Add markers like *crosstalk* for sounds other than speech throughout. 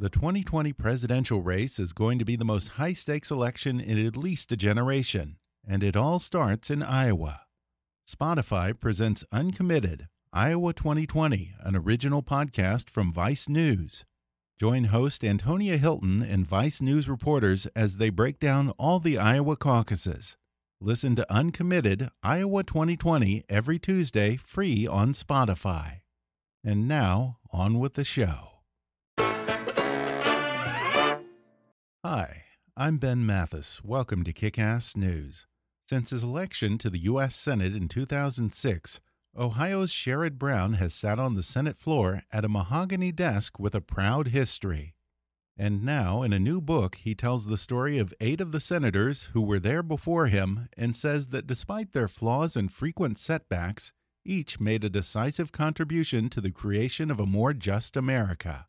The 2020 presidential race is going to be the most high stakes election in at least a generation, and it all starts in Iowa. Spotify presents Uncommitted Iowa 2020, an original podcast from Vice News. Join host Antonia Hilton and Vice News reporters as they break down all the Iowa caucuses. Listen to Uncommitted Iowa 2020 every Tuesday free on Spotify. And now, on with the show. Hi, I'm Ben Mathis. Welcome to Kick Ass News. Since his election to the U.S. Senate in 2006, Ohio's Sherrod Brown has sat on the Senate floor at a mahogany desk with a proud history. And now, in a new book, he tells the story of eight of the senators who were there before him and says that despite their flaws and frequent setbacks, each made a decisive contribution to the creation of a more just America.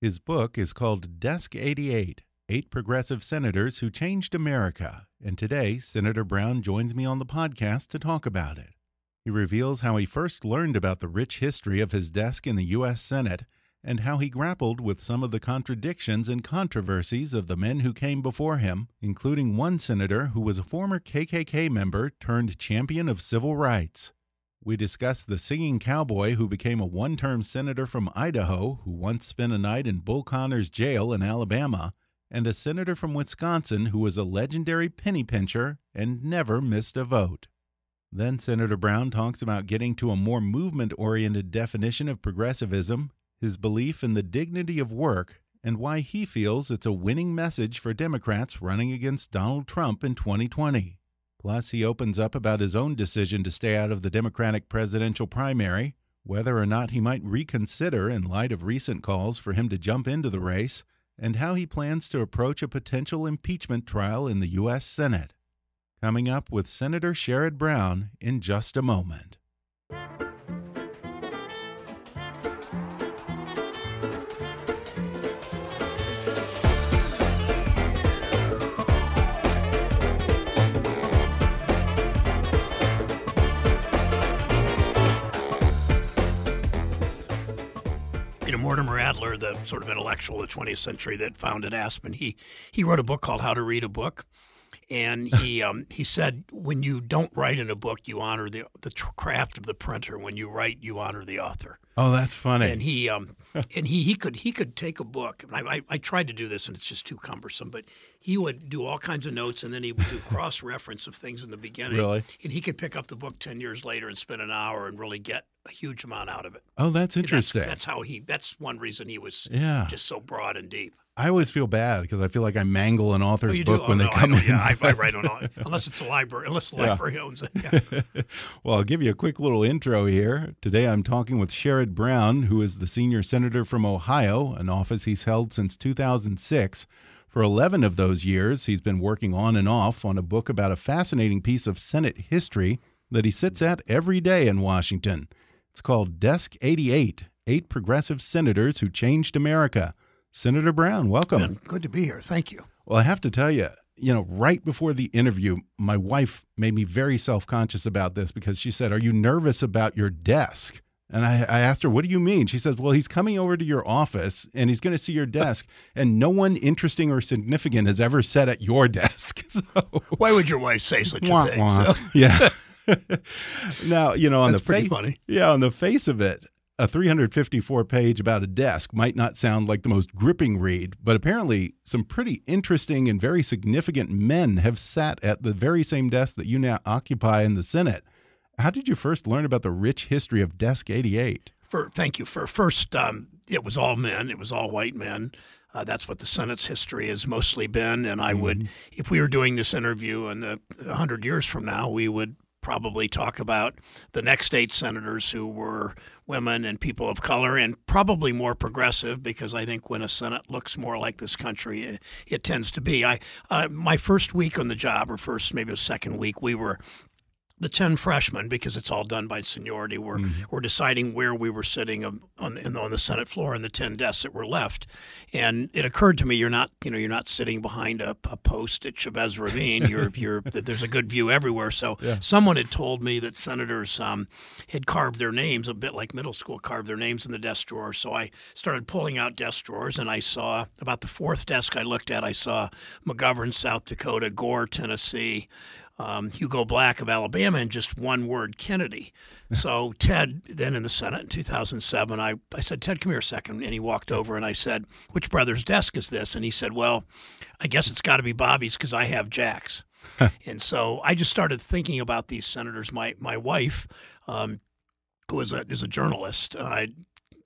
His book is called Desk 88 Eight Progressive Senators Who Changed America, and today Senator Brown joins me on the podcast to talk about it. He reveals how he first learned about the rich history of his desk in the U.S. Senate and how he grappled with some of the contradictions and controversies of the men who came before him, including one senator who was a former KKK member turned champion of civil rights. We discuss the singing cowboy who became a one term senator from Idaho who once spent a night in Bull Connor's Jail in Alabama and a senator from Wisconsin who was a legendary penny pincher and never missed a vote. Then Senator Brown talks about getting to a more movement oriented definition of progressivism, his belief in the dignity of work, and why he feels it's a winning message for Democrats running against Donald Trump in 2020. Plus, he opens up about his own decision to stay out of the Democratic presidential primary, whether or not he might reconsider in light of recent calls for him to jump into the race, and how he plans to approach a potential impeachment trial in the U.S. Senate. Coming up with Senator Sherrod Brown in just a moment. Adler, the sort of intellectual of the 20th century that founded Aspen, he he wrote a book called How to Read a Book, and he um, he said when you don't write in a book, you honor the the craft of the printer. When you write, you honor the author. Oh, that's funny. And he um, *laughs* and he he could he could take a book. I, I, I tried to do this, and it's just too cumbersome. But he would do all kinds of notes, and then he would do *laughs* cross reference of things in the beginning. Really? And he could pick up the book ten years later and spend an hour and really get a huge amount out of it. Oh, that's interesting. That's, that's how he. That's one reason he was yeah. just so broad and deep. I always feel bad because I feel like I mangle an author's oh, book oh, when no, they come I in. Yeah, I, I *laughs* write on all, unless it's a library, unless the library owns it. Yeah. *laughs* well, I'll give you a quick little intro here. Today I'm talking with Sherrod Brown, who is the senior senator from Ohio, an office he's held since 2006. For 11 of those years, he's been working on and off on a book about a fascinating piece of Senate history that he sits at every day in Washington. It's called Desk 88 Eight Progressive Senators Who Changed America. Senator Brown, welcome. Good to be here. Thank you. Well, I have to tell you, you know, right before the interview, my wife made me very self conscious about this because she said, Are you nervous about your desk? And I, I, asked her, What do you mean? She says, Well, he's coming over to your office and he's going to see your desk, *laughs* and no one interesting or significant has ever sat at your desk. *laughs* So, Why would your wife say such wah, a thing? Wah. So. Yeah. *laughs* now, you know, on That's the face, funny. Yeah, on the face of it, a 354 page about a desk might not sound like the most gripping read, but apparently some pretty interesting and very significant men have sat at the very same desk that you now occupy in the Senate. How did you first learn about the rich history of Desk 88? For thank you for first. Um, it was all men. It was all white men. Uh, that's what the Senate's history has mostly been. And I mm -hmm. would, mm-hmm. if we were doing this interview in the hundred years from now, we would probably talk about the next eight senators who were women and people of color and probably more progressive because I think when a Senate looks more like this country, it, it tends to be. I uh, my first week on the job, or first maybe a second week, we were the 10 freshmen, because it's all done by seniority, were, mm-hmm. were deciding where we were sitting on the, on the Senate floor and the 10 desks that were left. And it occurred to me, you're not, you know, you're not sitting behind a, a post at Chavez Ravine. *laughs* You're, you're, there's a good view everywhere. So yeah. someone had told me that senators um, had carved their names a bit like middle school, carved their names in the desk drawer. So I started pulling out desk drawers and I saw about the fourth desk I looked at, I saw McGovern, South Dakota, Gore, Tennessee, um, Hugo Black of Alabama and just one word, Kennedy. *laughs* So Ted, then in the Senate in 2007, I, I said, Ted, come here a second. And he walked over and I said, which brother's desk is this? And he said, well, I guess it's got to be Bobby's because I have Jack's. *laughs* and so I just started thinking about these senators. My, my wife, um, who is a, is a journalist, uh,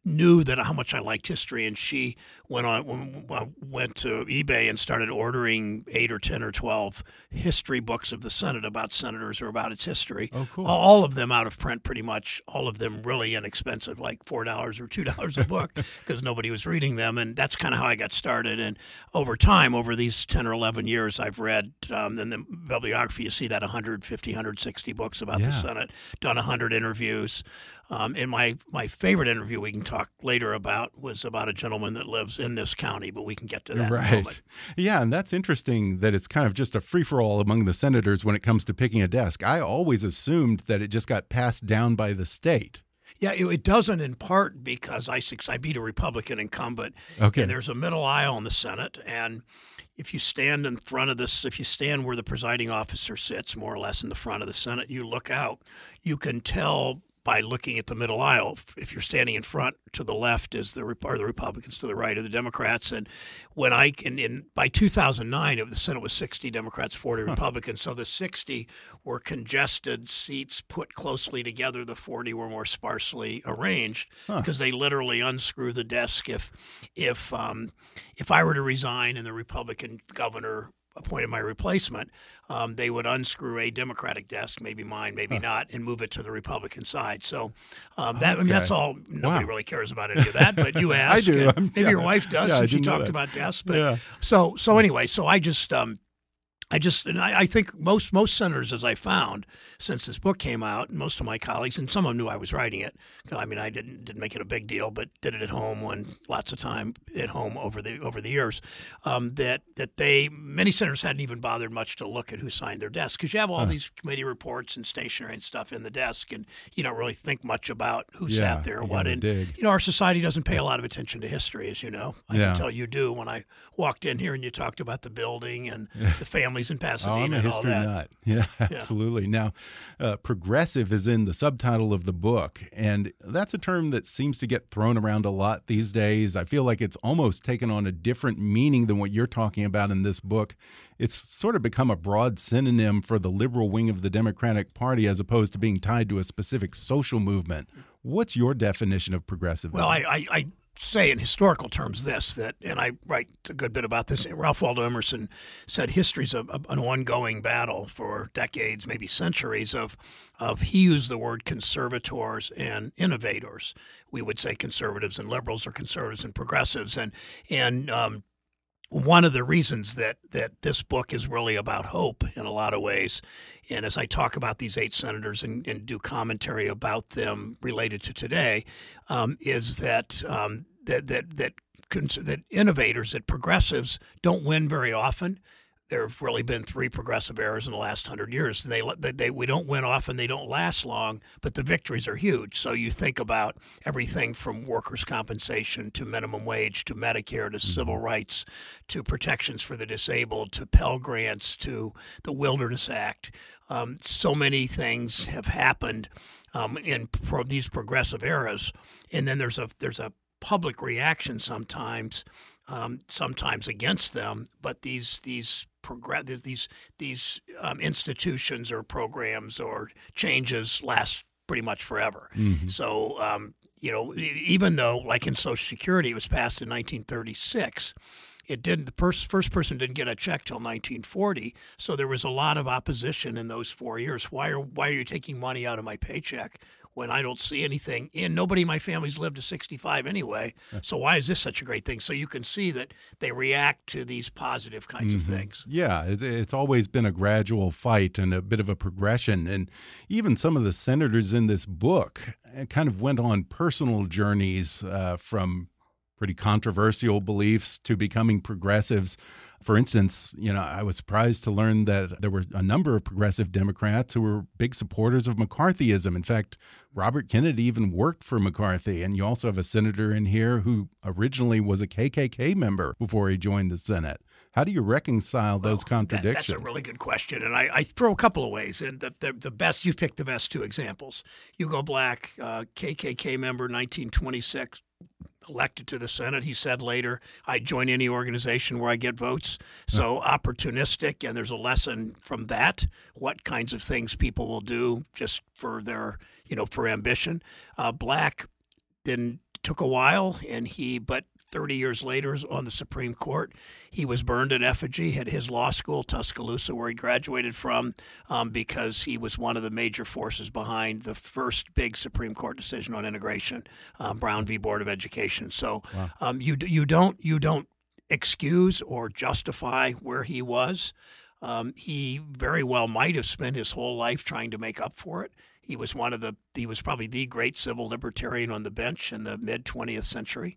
knew that how much I liked history, and she went on went to eBay and started ordering eight or ten or twelve history books of the Senate about senators or about its history. Oh, cool! All of them out of print, pretty much. All of them really inexpensive, like four dollars or two *laughs* dollars a book, *laughs* because nobody was reading them. And that's kind of how I got started. And over time, over these ten or eleven years, I've read um, in the bibliography. You see that 150, 160 books about yeah. the Senate. Done 100 interviews. Um, and my, my favorite interview we can talk later about was about a gentleman that lives in this county, but we can get to that. Right. Yeah, and that's interesting that it's kind of just a free for all among the senators when it comes to picking a desk. I always assumed that it just got passed down by the state. Yeah, it, doesn't in part because I, I beat a Republican incumbent. Okay. And there's a middle aisle in the Senate. And if you stand in front of this, if you stand where the presiding officer sits, more or less in the front of the Senate, you look out, you can tell by looking at the middle aisle. If you're standing in front, to the left is the are the Republicans, to the right are the Democrats. And when I in, in by 2009, the Senate was 60 Democrats, 40 huh. Republicans. So the 60 were congested seats put closely together. The 40 were more sparsely arranged huh. because they literally unscrew the desk if if um, if I were to resign and the Republican governor appointed my replacement, um, they would unscrew a Democratic desk, maybe mine, maybe huh. not, and move it to the Republican side. So um, that okay. I mean, that's all. Nobody wow. really cares about any of that, but you *laughs* ask. I do. maybe yeah. your wife does, yeah, and she talked about desks. But yeah. so so anyway, so I just um, I just, and I, I, think most most senators, as I found since this book came out, most of my colleagues, and some of them knew I was writing it. I mean, I didn't didn't make it a big deal, but did it at home when lots of time at home over the over the years. Um, that that they many senators hadn't even bothered much to look at who signed their desk because you have all huh. these committee reports and stationery and stuff in the desk, and you don't really think much about who yeah, sat there or what. And dig. you know, our society doesn't pay a lot of attention to history, as you know. I yeah. can tell you do when I walked in here and you talked about the building and *laughs* the families in Pasadena. Oh, I'm a history nut. *laughs* Yeah, absolutely. Yeah. Now, uh, progressive is in the subtitle of the book, and that's a term that seems to get thrown around a lot these days. I feel like it's almost taken on a different meaning than what you're talking about in this book. It's sort of become a broad synonym for the liberal wing of the Democratic Party as opposed to being tied to a specific social movement. What's your definition of progressive? Well, I, I, I say in historical terms this that, and I write a good bit about this. Ralph Waldo Emerson said history's a, a, an ongoing battle for decades, maybe centuries of of he used the word conservators and innovators. We would say conservatives and liberals, or conservatives and progressives, and and um, one of the reasons that that this book is really about hope in a lot of ways and as I talk about these eight senators and, and do commentary about them related to today, um, is that um, that that that that innovators, that progressives don't win very often. There have really been three progressive eras in the last hundred years. They, they, they we don't win often, they don't last long, but the victories are huge. So you think about everything from workers' compensation to minimum wage to Medicare to civil Mm-hmm. rights to protections for the disabled to Pell Grants to the Wilderness Act. Um, so many things have happened um, in pro- these progressive eras, and then there's a there's a public reaction sometimes, um, sometimes against them. But these these progress these these um, institutions or programs or changes last pretty much forever. So um, you know, even though like in Social Security, it was passed in 1936 it didn't the pers- first person didn't get a check till 1940 so there was a lot of opposition in those four years why are why are you taking money out of my paycheck when I don't see anything and nobody in my family's lived to 65 anyway so why is this such a great thing so you can see that they react to these positive kinds of things Yeah, it's always been a gradual fight and a bit of a progression. And even some of the senators in this book uh, kind of went on personal journeys uh, from pretty controversial beliefs to becoming progressives. For instance, you know, I was surprised to learn that there were a number of progressive Democrats who were big supporters of McCarthyism. In fact, Robert Kennedy even worked for McCarthy. And you also have a senator in here who originally was a KKK member before he joined the Senate. How do you reconcile those That- contradictions? that's a really good question, and I, I throw a couple of ways. And the, the, the best you picked the best two examples. Hugo Black, uh, KKK member, 1926, elected to the Senate. He said later, "I join any organization where I get votes." So opportunistic, and there's a lesson from that. What kinds of things people will do just for their, you know, for ambition. Uh, Black then took a while, and he, but 30 years later on the Supreme Court, he was burned in effigy at his law school, Tuscaloosa, where he graduated from, um, because he was one of the major forces behind the first big Supreme Court decision on integration, um, Brown v. Board of Education. So um, you you don't you don't excuse or justify where he was. Um, he very well might have spent his whole life trying to make up for it. He was one of the he was probably the great civil libertarian on the bench in the mid 20th century,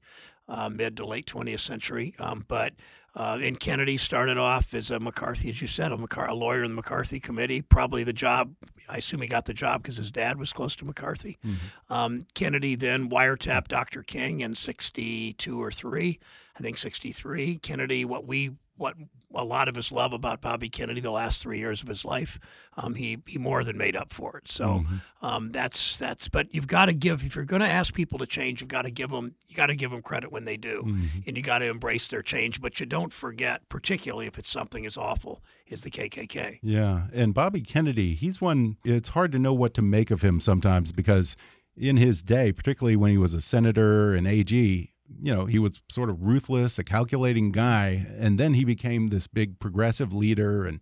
uh, mid to late 20th century. Um, but uh, and Kennedy started off as a McCarthy, as you said, a, McCar- a lawyer in the McCarthy committee. Probably the job. I assume he got the job because his dad was close to McCarthy. Um, Kennedy then wiretapped Dr. King in 62 or three, I think 63. Kennedy, what we what a lot of us love about Bobby Kennedy the last three years of his life, um, he he more than made up for it. So um, that's that's. But you've got to give if you're going to ask people to change, you've got to give them you got to give them credit when they do, and you got to embrace their change. But you don't forget, particularly if it's something as awful as the KKK. Yeah, and Bobby Kennedy, he's one. It's hard to know what to make of him sometimes because in his day, particularly when he was a senator and AG, you know, he was sort of ruthless, a calculating guy, and then he became this big progressive leader and.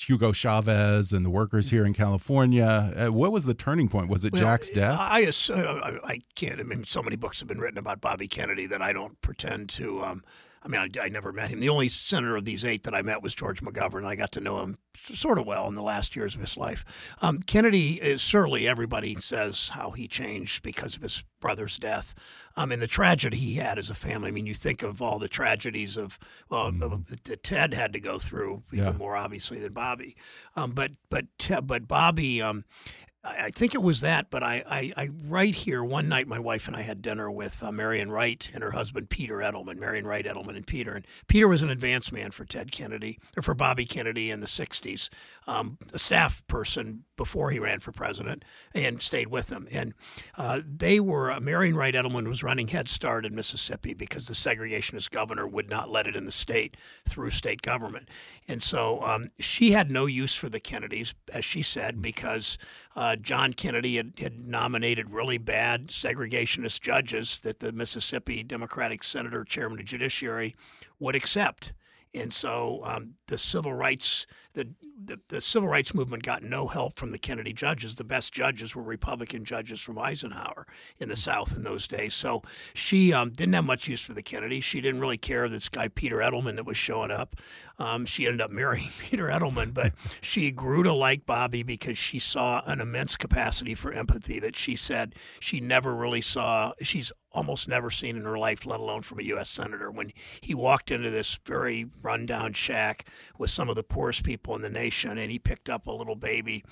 Hugo Chavez and the workers here in California. Uh, what was the turning point? Was it Well, Jack's death? I, I I can't. I mean, so many books have been written about Bobby Kennedy that I don't pretend to. Um, I mean, I, I never met him. The only senator of these eight that I met was George McGovern. I got to know him sort of well in the last years of his life. Um, Kennedy is certainly everybody says how he changed because of his brother's death. Um, and the tragedy he had as a family. I mean, you think of all the tragedies of well, of- that Ted had to go through, even Yeah. more obviously than Bobby. Um, but but but Bobby. Um, I think it was that, but I, I, I right here one night, my wife and I had dinner with uh, Marian Wright and her husband Peter Edelman. Marian Wright, Edelman, and Peter. And Peter was an advance man for Ted Kennedy or for Bobby Kennedy in the '60s, um, a staff person before he ran for president, and stayed with him. And uh, they were uh, Marian Wright Edelman was running Head Start in Mississippi because the segregationist governor would not let it in the state through state government. And so um, she had no use for the Kennedys, as she said, because uh, John Kennedy had, had nominated really bad segregationist judges that the Mississippi Democratic senator, chairman of judiciary, would accept. And so um, the civil rights, the the, the, civil rights movement got no help from the Kennedy judges. The best judges were Republican judges from Eisenhower in the South in those days. So she um, didn't have much use for the Kennedys. She didn't really care this guy Peter Edelman that was showing up. Um, she ended up marrying *laughs* Peter Edelman, but she grew to like Bobby because she saw an immense capacity for empathy that she said she never really saw. She's almost never seen in her life, let alone from a U.S. senator. When he walked into this very rundown shack with some of the poorest people in the nation, and he picked up a little baby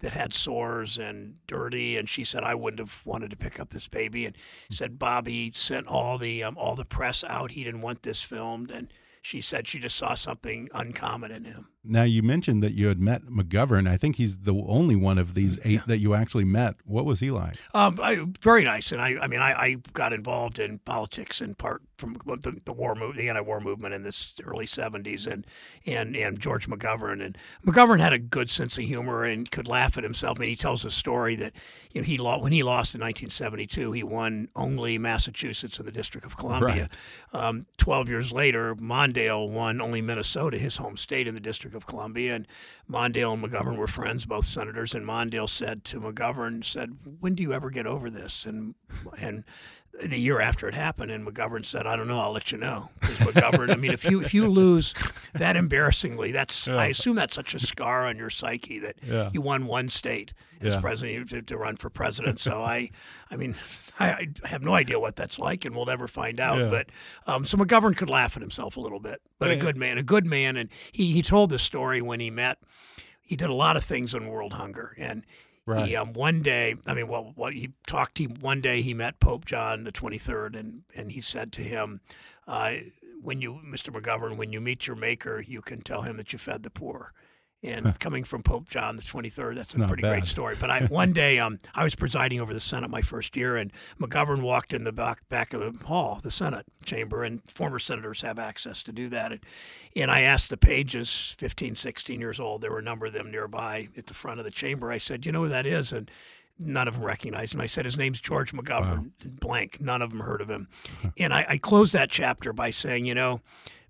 that had sores and dirty, and she said, "I wouldn't have wanted to pick up this baby." And said Bobby sent all the um, all the press out. He didn't want this filmed, and she said she just saw something uncommon in him. Now you mentioned that you had met McGovern. I think he's the only one of these eight yeah. that you actually met. What was he like? Um, I, very nice, and I, I mean, I, I, got involved in politics in part from the, the war move, the anti-war movement in the early '70s, and and and George McGovern. And McGovern had a good sense of humor and could laugh at himself. I mean, he tells a story that you know he lost when he lost in 1972. He won only Massachusetts and the District of Columbia. Right. Um, Twelve years later, Mondale won only Minnesota, his home state, in the District of Columbia, and Mondale and McGovern were friends, both senators. And Mondale said to McGovern, "said When do you ever get over this?" And and the year after it happened, and McGovern said, "I don't know. I'll let you know." Because McGovern, I mean, if you if you lose that embarrassingly, that's yeah. I assume that's such a scar on your psyche that yeah. you won one state as yeah. president to, to, run for president. So I, I mean, *laughs* I, I, have no idea what that's like, and we'll never find out. But um, so McGovern could laugh at himself a little bit, but a good man, a good man, and he he told the story when he met. He did a lot of things on world hunger, and Right. He, um, one day, I mean, well, well, he talked. He one day he met Pope John the twenty third, and and he said to him, uh, "When you, Mr. McGovern, when you meet your Maker, you can tell him that you fed the poor." And coming from Pope John the 23rd, that's a pretty bad. great story. But I, *laughs* one day, um, I was presiding over the Senate my first year, and McGovern walked in the back, back of the hall, the Senate chamber, and former senators have access to do that. And, and I asked the pages, 15, 16 years old, there were a number of them nearby at the front of the chamber. I said, You know who that is? And none of them recognized him. I said, His name's George McGovern, wow. blank. None of them heard of him. and I, I closed that chapter by saying, You know,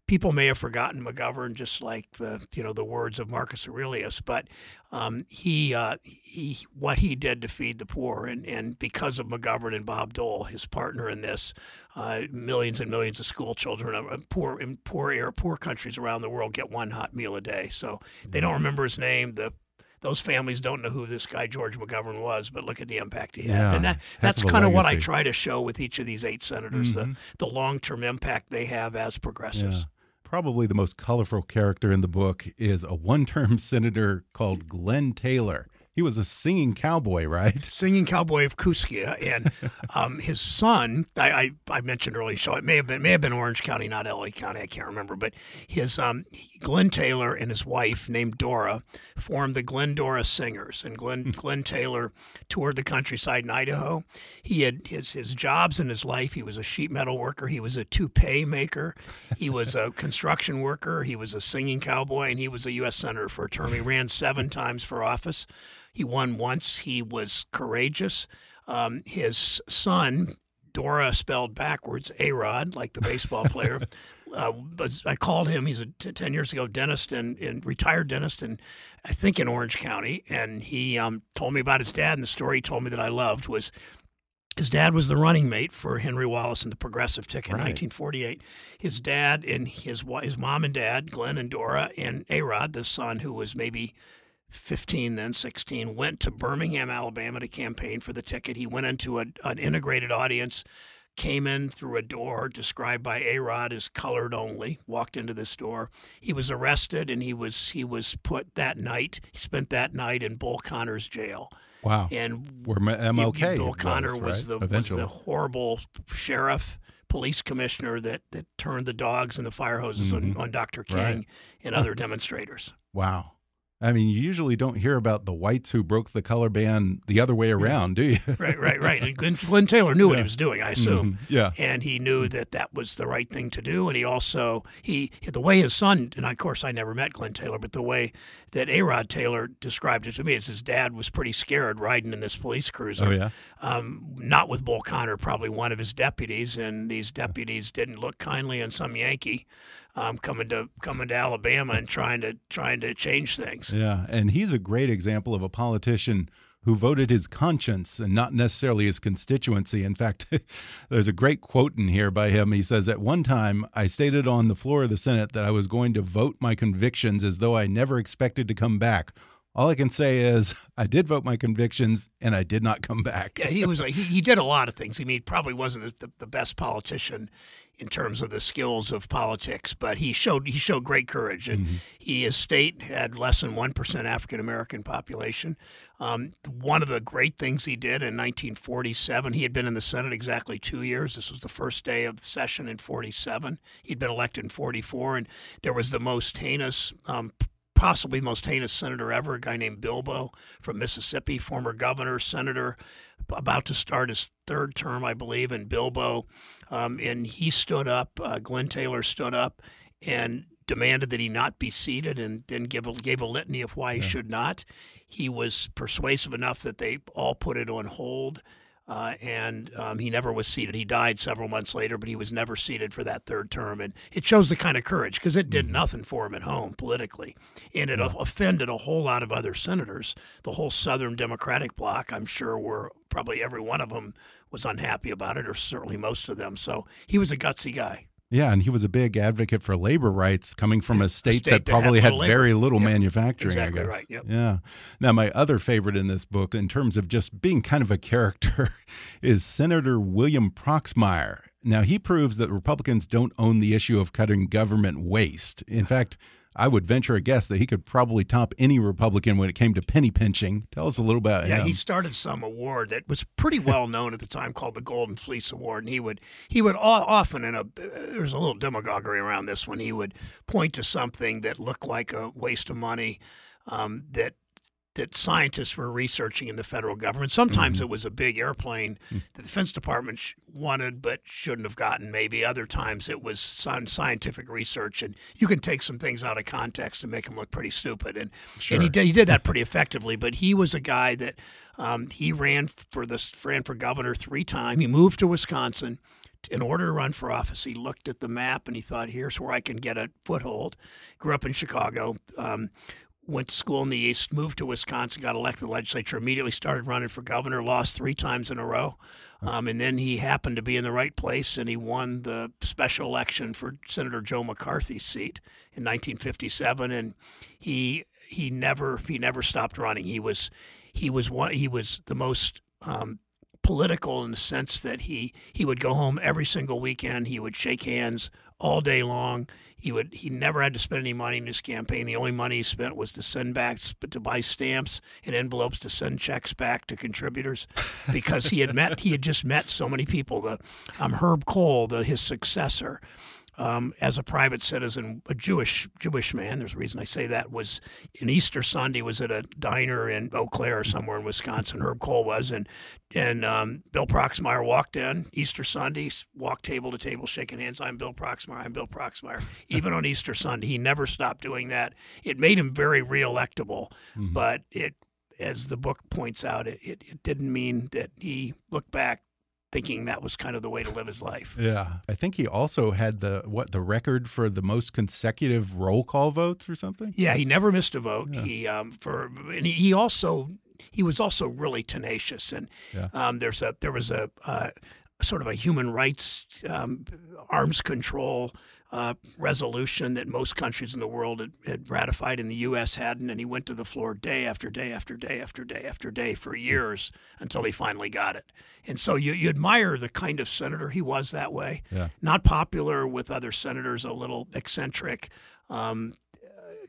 people may have forgotten McGovern, just like the you know the words of Marcus Aurelius, but um, he, uh, he what he did to feed the poor, and, and because of McGovern and Bob Dole, his partner in this, uh, millions and millions of school children uh, poor in poor air poor countries around the world get one hot meal a day. So they don't remember his name. The those families don't know who this guy George McGovern was, but look at the impact he had. Yeah, and that, that's kind of what I try to show with each of these eight senators mm-hmm. the, the long term impact they have as progressives. Yeah probably the most colorful character in the book is a one term *laughs* senator called Glen Taylor. He was a singing cowboy, right? *laughs* Singing cowboy of Kooskia, and *laughs* um, his son. I, I, I, mentioned earlier, so it may have been may have been Orange County, not LA County. I can't remember, but his um, Glen Taylor and his wife, named Dora, formed the Glendora Singers, and Glen hmm. Glen Taylor toured the countryside in Idaho. He had his his jobs in his life. He was a sheet metal worker. He was a toupee maker. He was a *laughs* construction worker. He was a singing cowboy, and he was a U.S. senator for a term. He ran seven times for office. He won once. He was courageous. Um, his son, Dora spelled backwards, A Rod, like the baseball player. *laughs* uh, I called him. He's a t- ten years ago dentist and, and, retired dentist, and I think in Orange County. And he um, told me about his dad. And the story he told me that I loved was his dad was the running mate for Henry Wallace in the Progressive ticket right. in 1948. His dad and his his mom and dad, Glen and Dora, and Arod, the son who was maybe 15, then 16, went to Birmingham, Alabama to campaign for the ticket. He went into a, an integrated audience, came in through a door described by A-Rod as colored only, walked into this door. He was arrested and he was he was put that night, he spent that night in Bull Connor's jail. Wow. And where MLK Bull Connor was, was, the, was the horrible sheriff police commissioner that, that turned the dogs and the fire hoses mm-hmm. on, on Dr. King right. and other demonstrators. Wow. I mean, you usually don't hear about the whites who broke the color ban the other way around, do you? *laughs* right, right, right. And Glen, Glen Taylor knew yeah. what he was doing, I assume. Mm-hmm. Yeah. And he knew that that was the right thing to do. And he also, he the way his son, and of course I never met Glen Taylor, but the way that A-Rod Taylor described it to me is his dad was pretty scared riding in this police cruiser. Oh, yeah? Um, not with Bull Connor, probably one of his deputies. And these deputies didn't look kindly on some Yankee um, coming to coming to Alabama and trying to trying to change things. Yeah, and he's a great example of a politician who voted his conscience and not necessarily his constituency. In fact, *laughs* there's a great quote in here by him. He says, At one time, I stated on the floor of the Senate that I was going to vote my convictions as though I never expected to come back. All I can say is *laughs* I did vote my convictions and I did not come back. yeah, he was he, he did a lot of things. I mean, he probably wasn't the, the best politician in terms of the skills of politics, but he showed he showed great courage. And Mm-hmm. he, his state had less than one percent African American population. Um, one of the great things he did in 1947, he had been in the Senate exactly two years. This was the first day of the session in 47. He'd been elected in 44, and there was the most heinous. Um, Possibly the most heinous senator ever, a guy named Bilbo from Mississippi, former governor, senator, about to start his third term, I believe, in Bilbo. Um, and he stood up, uh, Glen Taylor stood up and demanded that he not be seated and then give a, gave a litany of why he should not. He was persuasive enough that they all put it on hold. Uh, and um, he never was seated. He died several months later, but he was never seated for that third term. And it shows the kind of courage because it did nothing for him at home politically. And it offended a whole lot of other senators. The whole Southern Democratic bloc, I'm sure, were probably every one of them was unhappy about it, or certainly most of them. So he was a gutsy guy. Yeah, and he was a big advocate for labor rights coming from a *laughs* state, state that that probably had, labor. very little Yep, manufacturing, exactly I guess. right, yep. Yeah. Now, my other favorite in this book, in terms of just being kind of a character, *laughs* is Senator William Proxmire. Now, he proves that Republicans don't own the issue of cutting government waste. In fact, I would venture a guess that he could probably top any Republican when it came to penny pinching. Tell us a little about Yeah, him. he started some award that was pretty well known at the time called the Golden Fleece Award, and he would he would often in a there's a little demagoguery around this one. He would point to something that looked like a waste of money um, that that scientists were researching in the federal government. Sometimes it was a big airplane that the Defense Department sh- wanted but shouldn't have gotten. Maybe other times it was some scientific research, and you can take some things out of context and make them look pretty stupid. And and he did, he did that pretty effectively. But he was a guy that um, he ran for the ran for governor three times. He moved to Wisconsin in order to run for office, he looked at the map and he thought, "Here's where I can get a foothold." Grew up in Chicago, um, went to school in the East, moved to Wisconsin, got elected to the legislature, immediately started running for governor, lost three times in a row, um, and then he happened to be in the right place and he won the special election for Senator Joe McCarthy's seat in 1957, and he he never he never stopped running. He was he was one he was the most um, political in the sense that he he would go home every single weekend. He would shake hands all day long. He would he never had to spend any money in his campaign. The only money he spent was to send back to buy stamps and envelopes to send checks back to contributors *laughs* because he had met he had just met so many people. The um, Herb Kohl, the his successor. Um, as a private citizen, a Jewish Jewish man. There's a reason I say that. Was in Easter Sunday was at a diner in Eau Claire or somewhere in Wisconsin. Herb Kohl was, and and um, Bill Proxmire walked in Easter Sunday, walked table to table, shaking hands. I'm Bill Proxmire. I'm Bill Proxmire. *laughs* Even on Easter Sunday, he never stopped doing that. It made him very reelectable, but it, as the book points out, it, it, it didn't mean that he looked back thinking that was kind of the way to live his life. Yeah, I think he also had the what the record for the most consecutive roll call votes or something. Yeah, he never missed a vote. He um, for and he, he also he was also really tenacious. And Yeah. um, there's a there was a uh, sort of a human rights um, arms control uh, resolution that most countries in the world had, had ratified, and the U.S. hadn't. And he went to the floor day after day after day after day after day for years until he finally got it. And so you, you admire the kind of senator he was that way. Yeah. Not popular with other senators, a little eccentric. Um,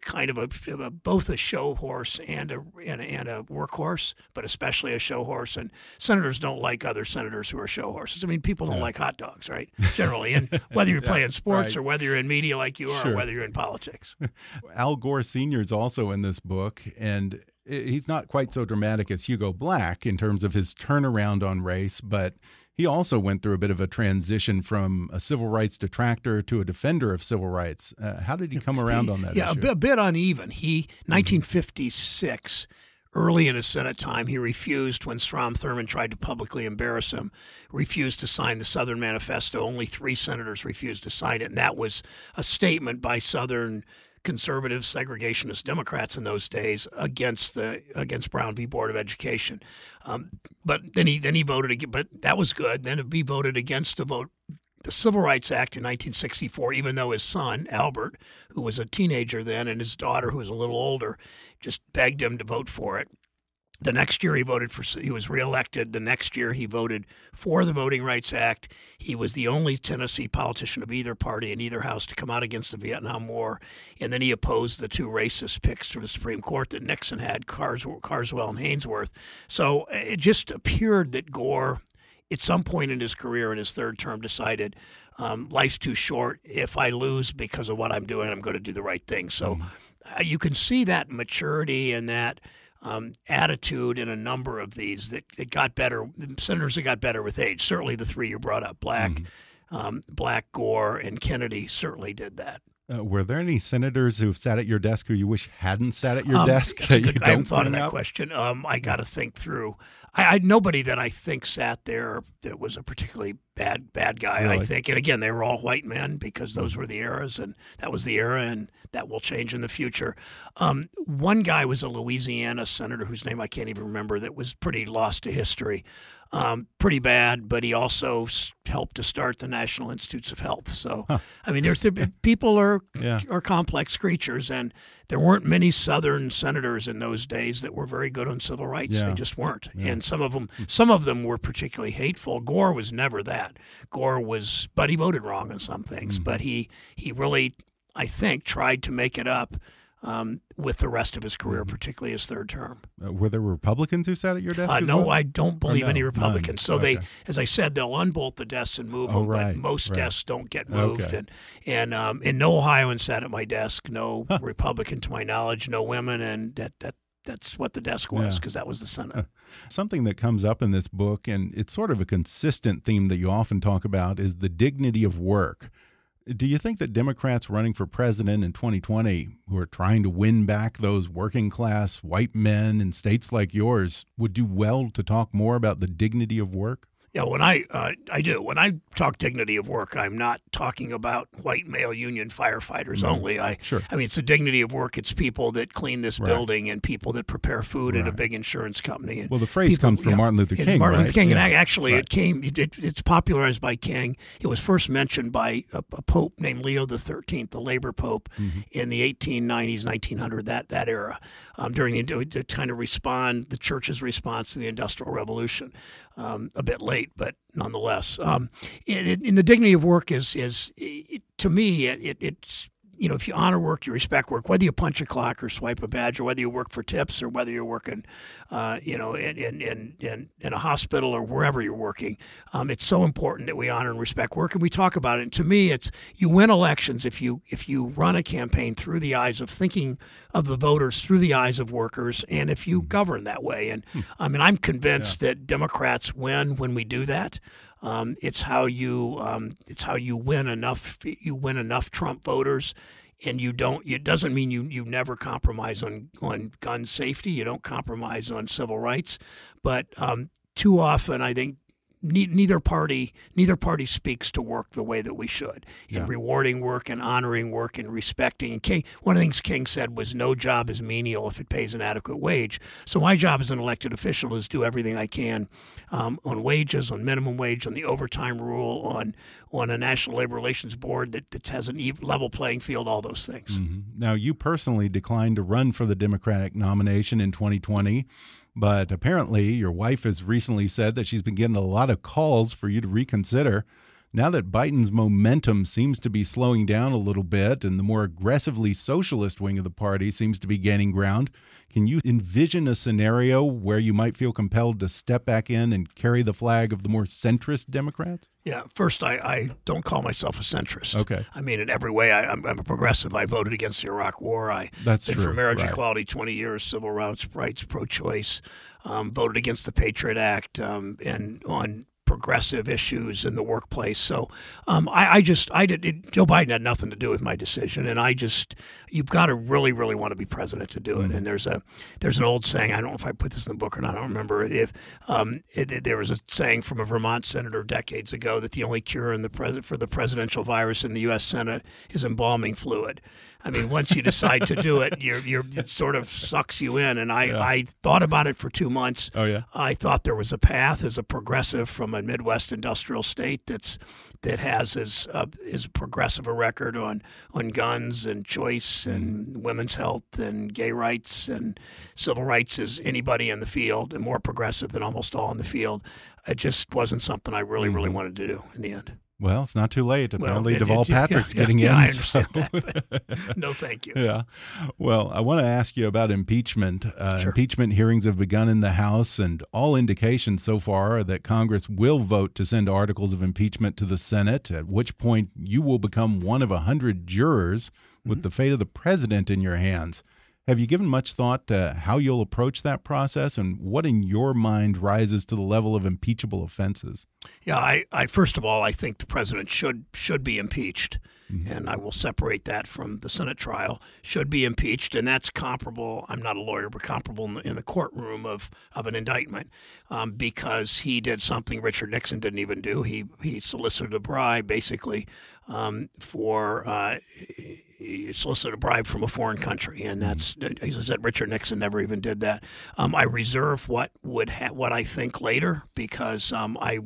kind of a, a both a show horse and a, and a and a workhorse, but especially a show horse. And senators don't like other senators who are show horses. I mean, people don't like hot dogs, right? *laughs* Generally, and whether you're playing sports right. or whether you're in media like you are, Sure. or whether you're in politics. *laughs* Al Gore Sr. is also in this book, and he's not quite so dramatic as Hugo Black in terms of his turnaround on race, but he also went through a bit of a transition from a civil rights detractor to a defender of civil rights. Uh, how did he come around on that yeah, a issue? bit, a bit uneven. He 1956. early in his Senate time, he refused when Strom Thurmond tried to publicly embarrass him, refused to sign the Southern Manifesto. Only three senators refused to sign it, and that was a statement by Southern conservative segregationist Democrats in those days against the against Brown v. Board of Education. Um, but then he then he voted but that was good. Then he voted against the vote the Civil Rights Act in 1964, even though his son Albert, who was a teenager then, and his daughter, who was a little older, just begged him to vote for it. The next year he voted for he was reelected. The next year he voted for the Voting Rights Act. He was the only Tennessee politician of either party in either house to come out against the Vietnam War. And then he opposed the two racist picks to the Supreme Court that Nixon had, Carswell and Haynsworth. So it just appeared that Gore, at some point in his career in his third term, decided um, life's too short. If I lose because of what I'm doing, I'm going to do the right thing. So mm-hmm. uh, you can see that maturity and that – um, attitude in a number of these that, that got better. Senators that got better with age. Certainly, the three you brought up, Black, mm-hmm. um, Black, Gore, and Kennedy, certainly did that. Uh, were there any senators who've sat at your desk who you wish hadn't sat at your um, desk that you I haven't thought of that out? question. Um, I got to think through. I, I, nobody that I think sat there that was a particularly bad bad guy. Really? I think, and again, they were all white men because those mm-hmm. were the eras, and that was the era, and that will change in the future. Um, one guy was a Louisiana senator whose name I can't even remember that was pretty lost to history um, pretty bad, but he also helped to start the National Institutes of Health. So, huh. I mean, there's people are yeah. are complex creatures, and there weren't many Southern senators in those days that were very good on civil rights. Yeah. They just weren't, yeah. and some of them some of them were particularly hateful. Gore was never that. Gore was, but he voted wrong on some things. Mm-hmm. But he he really, I think, tried to make it up um, with the rest of his career, mm-hmm. particularly his third term. Uh, were there Republicans who sat at your desk? Uh, no, well? I don't believe no? any Republicans. None. So okay. they, as I said, they'll unbolt the desks and move oh, them, right, but most right. desks don't get moved. Okay. And and um, and no Ohioan sat at my desk, no huh. Republican to my knowledge, no women, and that that that's what the desk was because yeah. that was the Senate. *laughs* Something that comes up in this book, and it's sort of a consistent theme that you often talk about, is the dignity of work. Do you think that Democrats running for president in 2020, who are trying to win back those working class white men in states like yours, would do well to talk more about the dignity of work? Yeah, when I uh, I do when I talk dignity of work, I'm not talking about white male union firefighters no. only. I sure. I mean, it's the dignity of work. It's people that clean this right. building and people that prepare food right. at a big insurance company. And well, the phrase people, comes from Martin Luther King. Martin right? Luther King, yeah. and actually, it came. It, it's popularized by King. It was first mentioned by a, a pope named Leo the Thirteenth, the labor pope, mm-hmm. in the 1890s, 1900, that that era, um, during the to kind of respond the church's response to the Industrial Revolution um, a bit late, but nonetheless. Um, in, in, the dignity of work is is it, to me it, it's you know, if you honor work, you respect work, whether you punch a clock or swipe a badge, or whether you work for tips, or whether you're working, uh, you know, in, in, in, in, a hospital or wherever you're working, um, it's so important that we honor and respect work, and we talk about it. And to me, it's you win elections if you if you run a campaign through the eyes of thinking of the voters, through the eyes of workers, and if you govern that way. And hmm. I mean, I'm convinced yeah. that Democrats win when we do that. Um, it's how you um, it's how you win enough you win enough Trump voters, and you don't. It doesn't mean you you never compromise on on gun safety. You don't compromise on civil rights, but um, too often I think neither party neither party speaks to work the way that we should in yeah. rewarding work and honoring work and respecting. King, one of the things King said was, "No job is menial if it pays an adequate wage." So my job as an elected official is do everything I can um, on wages, on minimum wage, on the overtime rule, on on a national labor relations board that, that has an level playing field, all those things. Mm -hmm. Now, you personally declined to run for the Democratic nomination in 2020. But apparently, your wife has recently said that she's been getting a lot of calls for you to reconsider. Now that Biden's momentum seems to be slowing down a little bit and the more aggressively socialist wing of the party seems to be gaining ground, can you envision a scenario where you might feel compelled to step back in and carry the flag of the more centrist Democrats? Yeah, first, I, I don't call myself a centrist. Okay. I mean, in every way, I, am a progressive. I voted against the Iraq War. I That's been true. for marriage right. equality 20 years, civil rights, rights pro choice, um, voted against the Patriot Act, um, and on progressive issues in the workplace. So um, I, I, just I did it, Joe Biden had nothing to do with my decision, and I just you've got to really really want to be president to do it. Mm-hmm. And there's a there's an old saying I don't know if I put this in the book or not. I don't remember if um, it, it, there was a saying from a Vermont senator decades ago that the only cure in the pres- for the presidential virus in the U.S. Senate is embalming fluid. I mean, once you decide to do it, you're, you're, it sort of sucks you in. And I, yeah. I thought about it for two months. Oh yeah. I thought there was a path as a progressive from a Midwest industrial state that's that has as uh, as progressive a record on on guns and choice and mm-hmm. women's health and gay rights and civil rights as anybody in the field, and more progressive than almost all in the field. It just wasn't something I really, really mm-hmm. wanted to do in the end. Well, it's not too late. Apparently, well, Deval *laughs* Patrick's yeah, getting yeah, in. So. that. *laughs* no, thank you. Yeah. Well, I want to ask you about impeachment. Uh, sure. Impeachment hearings have begun in the House, and all indications so far are that Congress will vote to send articles of impeachment to the Senate, at which point you will become one of a hundred jurors with mm -hmm. the fate of the president in your hands. Have you given much thought to how you'll approach that process and what in your mind rises to the level of impeachable offenses? Yeah, I, I first of all, I think the president should should be impeached. Mm-hmm. And I will separate that from the Senate trial. Should be impeached, and that's comparable. I'm not a lawyer, but comparable in the, in the courtroom of, of an indictment, um, because he did something Richard Nixon didn't even do. He he solicited a bribe, basically, um, for uh, he solicited a bribe from a foreign country, and that's as I said, Richard Nixon never even did that. Um, I reserve what would ha- what I think later because um, I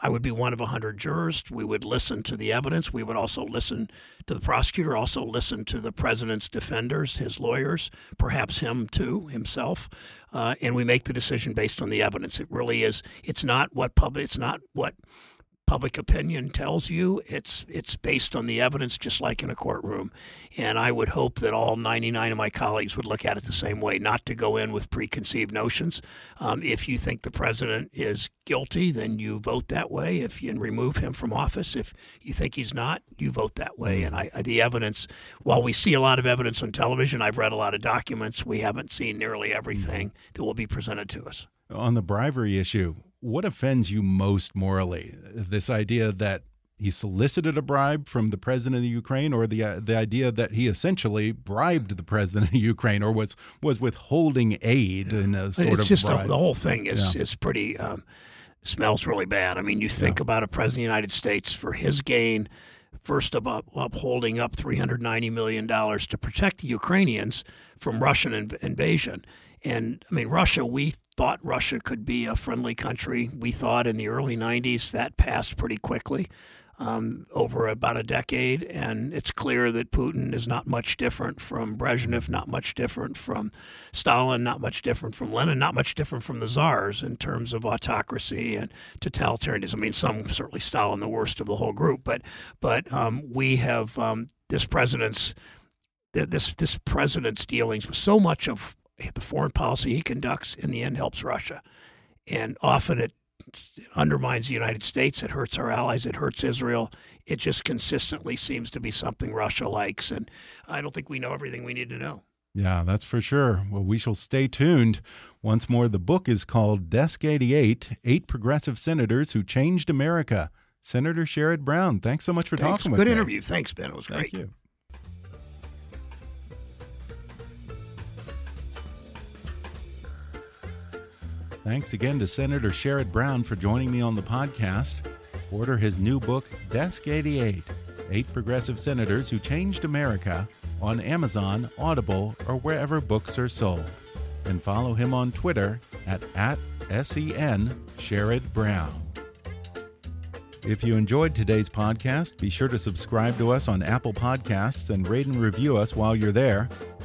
I would be one of a hundred jurors. We would listen to the evidence. We would also listen to the prosecutor, also listen to the president's defenders, his lawyers, perhaps him too himself, uh, and we make the decision based on the evidence. It really is. It's not what public. It's not what public opinion tells you. It's it's based on the evidence, just like in a courtroom. And I would hope that all 99 of my colleagues would look at it the same way, not to go in with preconceived notions. Um, if you think the president is guilty, then you vote that way. If you remove him from office, if you think he's not, you vote that way. And I, the evidence, while we see a lot of evidence on television, I've read a lot of documents. We haven't seen nearly everything that will be presented to us. On the bribery issue, what offends you most morally? This idea that he solicited a bribe from the president of Ukraine, or the uh, the idea that he essentially bribed the president of Ukraine, or was was withholding aid in a sort it's of just. A, the whole thing is yeah. is pretty um, smells really bad. I mean, you think yeah. about a president of the United States for his gain, first of up, upholding up three hundred ninety million dollars to protect the Ukrainians from Russian inv invasion. And I mean, Russia, we thought Russia could be a friendly country. We thought in the early 90s that passed pretty quickly um, over about a decade. And it's clear that Putin is not much different from Brezhnev, not much different from Stalin, not much different from Lenin, not much different from the czars in terms of autocracy and totalitarianism. I mean, some certainly Stalin, the worst of the whole group. But, but um, we have um, this president's. This this president's dealings with so much of the foreign policy he conducts in the end helps Russia. And often it undermines the United States, it hurts our allies, it hurts Israel. It just consistently seems to be something Russia likes. And I don't think we know everything we need to know. Yeah, that's for sure. Well, we shall stay tuned. Once more, the book is called Desk 88 Eight Progressive Senators Who Changed America. Senator Sherrod Brown, thanks so much for thanks. talking Good with me. Good interview. Thanks, Ben. It was Thank great. You. Thanks again to Senator Sherrod Brown for joining me on the podcast. Order his new book, Desk 88 Eight Progressive Senators Who Changed America, on Amazon, Audible, or wherever books are sold. And follow him on Twitter at, at SEN Sherrod Brown. If you enjoyed today's podcast, be sure to subscribe to us on Apple Podcasts and rate and review us while you're there.